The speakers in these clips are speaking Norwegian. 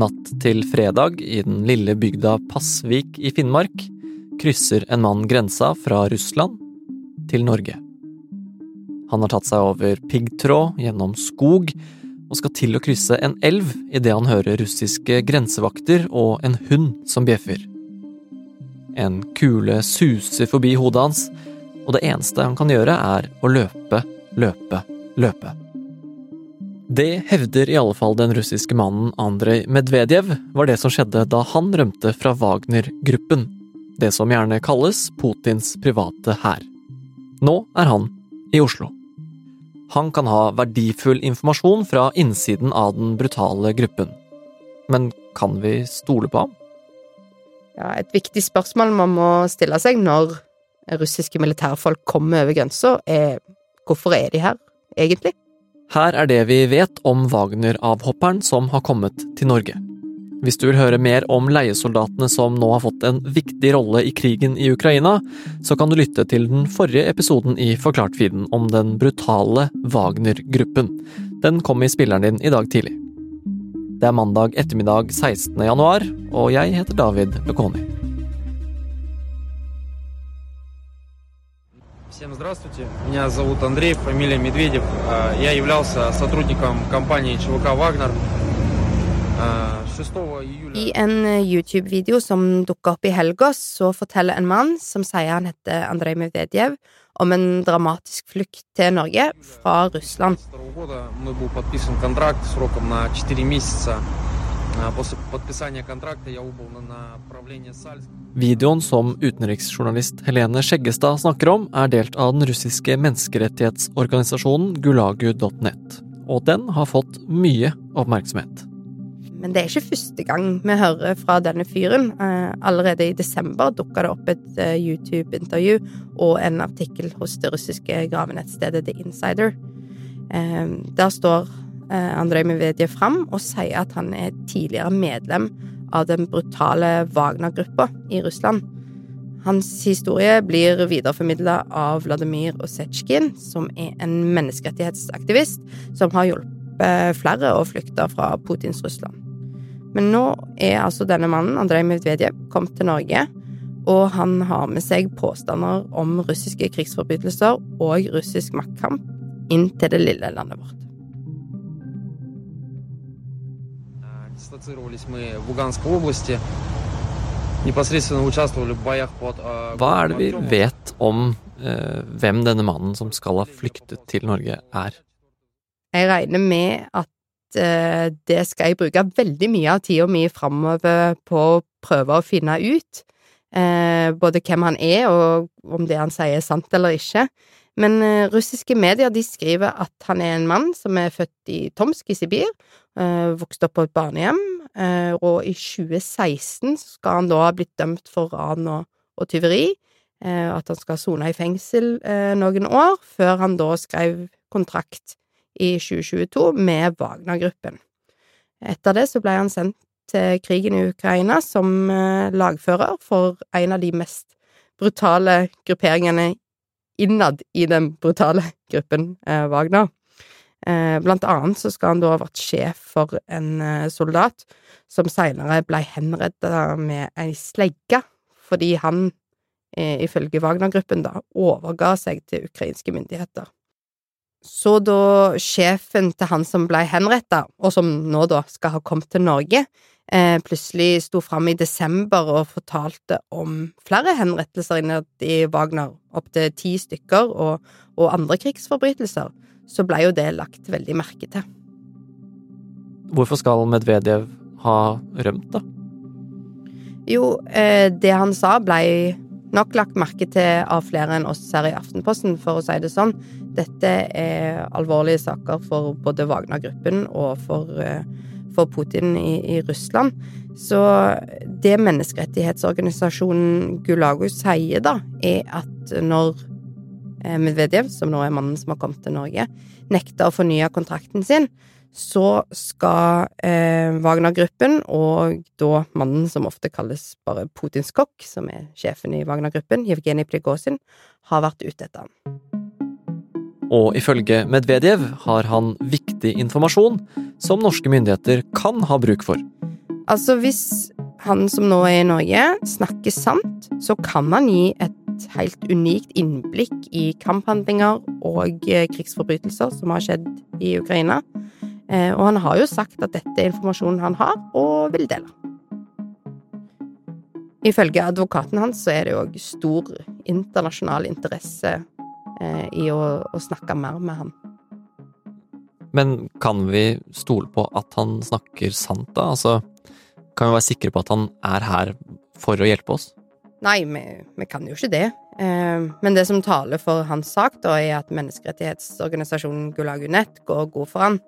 Natt til fredag i den lille bygda Passvik i Finnmark krysser en mann grensa fra Russland til Norge. Han har tatt seg over piggtråd, gjennom skog, og skal til å krysse en elv idet han hører russiske grensevakter og en hund som bjeffer. En kule suser forbi hodet hans, og det eneste han kan gjøre, er å løpe, løpe, løpe. Det hevder i alle fall den russiske mannen Andrej Medvedev var det som skjedde da han rømte fra Wagner-gruppen, det som gjerne kalles Putins private hær. Nå er han i Oslo. Han kan ha verdifull informasjon fra innsiden av den brutale gruppen. Men kan vi stole på ham? Ja, et viktig spørsmål man må stille seg når russiske militærfolk kommer over grensa, er hvorfor er de her, egentlig? Her er det vi vet om Wagner-avhopperen som har kommet til Norge. Hvis du vil høre mer om leiesoldatene som nå har fått en viktig rolle i krigen i Ukraina, så kan du lytte til den forrige episoden i Forklart-feeden om den brutale Wagner-gruppen. Den kom i spilleren din i dag tidlig. Det er mandag ettermiddag 16. januar, og jeg heter David Bekoni. Всем здравствуйте. Меня зовут Андрей, фамилия Медведев. А, Я являлся сотрудником компании ЧВК «Вагнер». А, 6 июля... I en eh, YouTube-video som dukka opp i helga, så forteller en mann som sier han heter Andrej Medvedev, om en dramatisk flukt til Norge fra Russland. Videoen som utenriksjournalist Helene Skjeggestad snakker om, er delt av den russiske menneskerettighetsorganisasjonen gulagu.net. Og den har fått mye oppmerksomhet. Men det er ikke første gang vi hører fra denne fyren. Eh, allerede i desember dukka det opp et eh, YouTube-intervju og en artikkel hos det russiske gravenettstedet The Insider. Eh, der står Andrej Medvedev fram og sier at han er tidligere medlem av den brutale Wagner-gruppa i Russland. Hans historie blir videreformidla av Vladimir Osetsjkin, som er en menneskerettighetsaktivist som har hjulpet flere å flykte fra Putins Russland. Men nå er altså denne mannen, Andrej Medvedev, kommet til Norge, og han har med seg påstander om russiske krigsforbrytelser og russisk maktkamp inn til det lille landet vårt. Hva er det vi vet om eh, hvem denne mannen som skal ha flyktet til Norge, er? Jeg regner med at eh, det skal jeg bruke veldig mye av tida mi framover på å prøve å finne ut. Eh, både hvem han er, og om det han sier er sant eller ikke. Men eh, russiske medier de skriver at han er en mann som er født i Tomsk i Sibir, eh, vokste opp på et barnehjem, eh, og i 2016 skal han da ha blitt dømt for ran og, og tyveri. Eh, at han skal sone i fengsel noen år, før han da skrev kontrakt i 2022 med Wagner-gruppen. Etter det så ble han sendt til krigen i Ukraina som lagfører for en av de mest brutale grupperingene innad i den brutale gruppen eh, Wagner. Eh, blant annet så skal han da ha vært sjef for en eh, soldat som senere ble henrettet med ei slegge fordi han, ifølge Wagner-gruppen, da overga seg til ukrainske myndigheter. Så da sjefen til han som ble henrettet, og som nå da skal ha kommet til Norge, eh, plutselig sto fram i desember og fortalte om flere henrettelser innad i Wagner, opptil ti stykker, og, og andre krigsforbrytelser, så ble jo det lagt veldig merke til. Hvorfor skal Medvedev ha rømt, da? Jo, eh, det han sa blei nok lagt merke til av flere enn oss her i Aftenposten, for å si det sånn. Dette er alvorlige saker for både Wagner-gruppen og for, eh, for Putin i, i Russland. Så det menneskerettighetsorganisasjonen Gulago sier, da, er at når eh, Medvedev, som nå er mannen som har kommet til Norge, nekter å fornye kontrakten sin, så skal eh, Wagner-gruppen og da mannen som ofte kalles bare Putins kokk, som er sjefen i Wagner-gruppen, Jevgenij Plegosin, har vært ute etter han. Og ifølge Medvedev har han viktig informasjon som norske myndigheter kan ha bruk for. Altså, hvis han som nå er i Norge, snakker sant, så kan han gi et helt unikt innblikk i kamphandlinger og eh, krigsforbrytelser som har skjedd i Ukraina. Eh, og han har jo sagt at dette er informasjonen han har, og vil dele. Ifølge advokaten hans så er det òg stor internasjonal interesse i å, å snakke mer med han. Men kan vi stole på at han snakker sant, da? Altså, kan vi være sikre på at han er her for å hjelpe oss? Nei, vi, vi kan jo ikke det. Eh, men det som taler for hans sak, da, er at menneskerettighetsorganisasjonen Gulag Unett går god for han.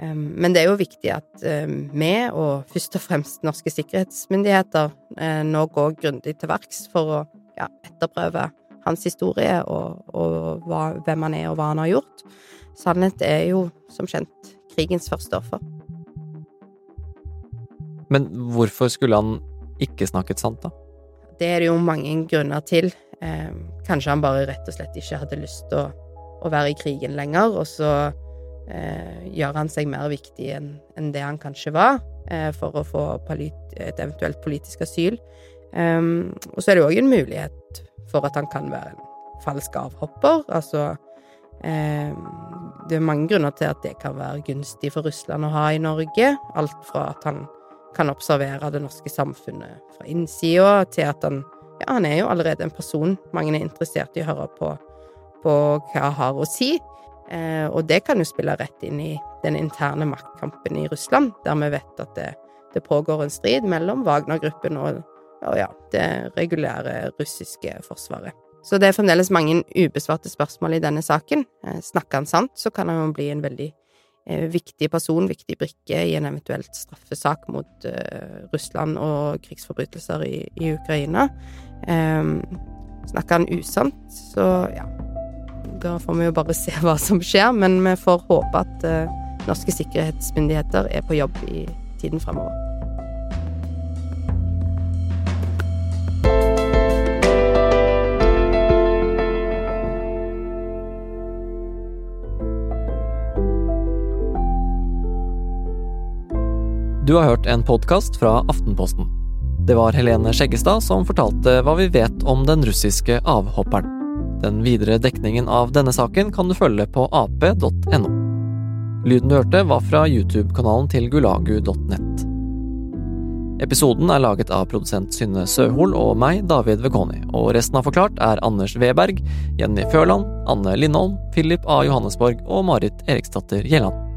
Eh, men det er jo viktig at eh, vi, og først og fremst norske sikkerhetsmyndigheter, eh, nå går grundig til verks for å ja, etterprøve hans historie og, og hva, hvem han er og hva han har gjort. Sannhet er jo, som kjent, krigens første offer. Men hvorfor skulle han ikke snakket sant, da? Det er det jo mange grunner til. Eh, kanskje han bare rett og slett ikke hadde lyst til å, å være i krigen lenger, og så eh, gjør han seg mer viktig enn en det han kanskje var, eh, for å få et eventuelt politisk asyl. Um, og så er det jo òg en mulighet for at han kan være en falsk avhopper. Altså Det er mange grunner til at det kan være gunstig for Russland å ha i Norge. Alt fra at han kan observere det norske samfunnet fra innsida, til at han Ja, han er jo allerede en person mange er interessert i å høre på, på hva han har å si. Uh, og det kan jo spille rett inn i den interne maktkampen i Russland, der vi vet at det, det pågår en strid mellom Wagner-gruppen og, og ja, det regulære russiske forsvaret. Så det er fremdeles mange ubesvarte spørsmål i denne saken. Eh, snakker han sant, så kan han jo bli en veldig eh, viktig person, viktig brikke i en eventuelt straffesak mot eh, Russland og krigsforbrytelser i, i Ukraina. Eh, snakker han usant, så ja Da får vi jo bare se hva som skjer, men vi får håpe at norske sikkerhetsmyndigheter er på jobb i tiden fremover. Du har hørt en podkast fra Aftenposten. Det var Helene Skjeggestad som fortalte hva vi vet om den russiske avhopperen. Den videre dekningen av denne saken kan du følge på ap.no. Lyden du hørte, var fra YouTube-kanalen til gulagu.nett. Episoden er laget av produsent Synne Søhol og meg, David Vekoni, og resten av Forklart er Anders Weberg, Jenny Førland, Anne Lindholm, Philip A. Johannesborg og Marit Eriksdatter Gjelland.